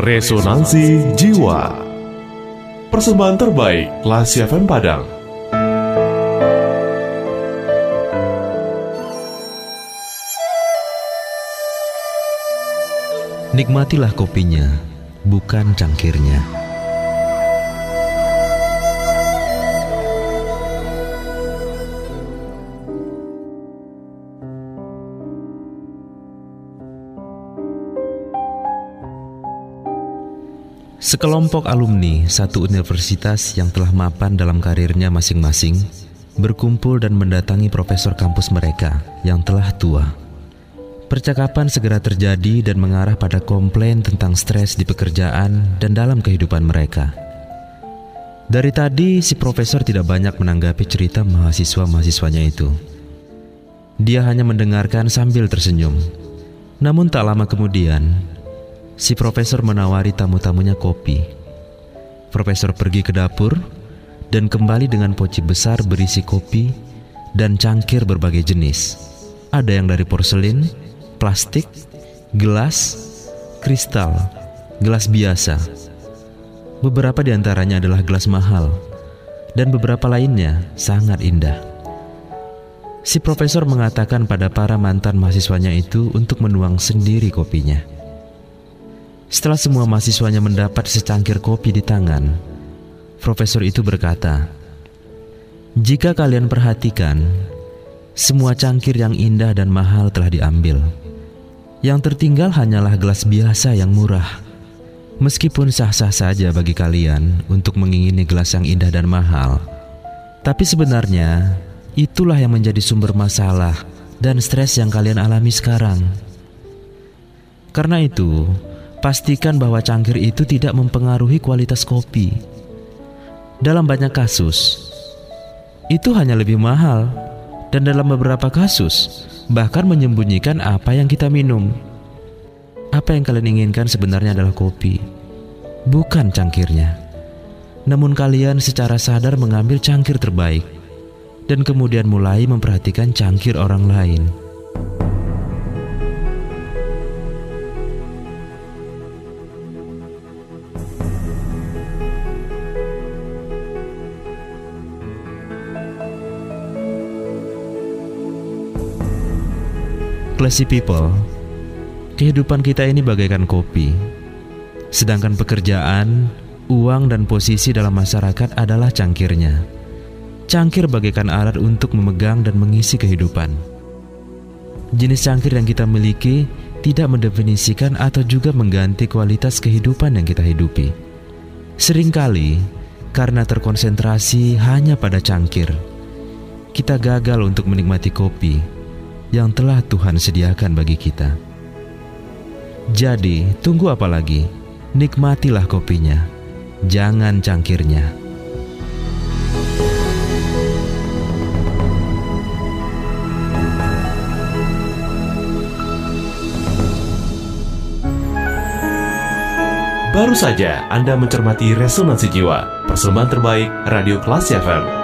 Resonansi Jiwa Persembahan terbaik Lasi FM Padang Nikmatilah kopinya, bukan cangkirnya. Sekelompok alumni satu universitas yang telah mapan dalam karirnya masing-masing berkumpul dan mendatangi profesor kampus mereka yang telah tua. Percakapan segera terjadi dan mengarah pada komplain tentang stres di pekerjaan dan dalam kehidupan mereka. Dari tadi, si profesor tidak banyak menanggapi cerita mahasiswa-mahasiswanya itu. Dia hanya mendengarkan sambil tersenyum. Namun tak lama kemudian, si profesor menawari tamu-tamunya kopi. Profesor pergi ke dapur dan kembali dengan poci besar berisi kopi dan cangkir berbagai jenis. Ada yang dari porselin, plastik, gelas, kristal, gelas biasa. Beberapa di antaranya adalah gelas mahal dan beberapa lainnya sangat indah. Si profesor mengatakan pada para mantan mahasiswanya itu untuk menuang sendiri kopinya. Setelah semua mahasiswanya mendapat secangkir kopi di tangan, profesor itu berkata, "Jika kalian perhatikan, semua cangkir yang indah dan mahal telah diambil. Yang tertinggal hanyalah gelas biasa yang murah. Meskipun sah-sah saja bagi kalian untuk mengingini gelas yang indah dan mahal, tapi sebenarnya itulah yang menjadi sumber masalah dan stres yang kalian alami sekarang." Karena itu, pastikan bahwa cangkir itu tidak mempengaruhi kualitas kopi. Dalam banyak kasus, itu hanya lebih mahal, dan dalam beberapa kasus bahkan menyembunyikan apa yang kita minum. Apa yang kalian inginkan sebenarnya adalah kopi, bukan cangkirnya. Namun, kalian secara sadar mengambil cangkir terbaik dan kemudian mulai memperhatikan cangkir orang lain. Classy people, kehidupan kita ini bagaikan kopi. Sedangkan pekerjaan, uang dan posisi dalam masyarakat adalah cangkirnya. Cangkir bagaikan alat untuk memegang dan mengisi kehidupan. Jenis cangkir yang kita miliki tidak mendefinisikan atau juga mengganti kualitas kehidupan yang kita hidupi. Seringkali, karena terkonsentrasi hanya pada cangkir, kita gagal untuk menikmati kopi yang telah Tuhan sediakan bagi kita. Jadi, tunggu apa lagi? Nikmatilah kopinya, jangan cangkirnya. Baru saja Anda mencermati Resonansi Jiwa, persembahan terbaik Radio Kelas FM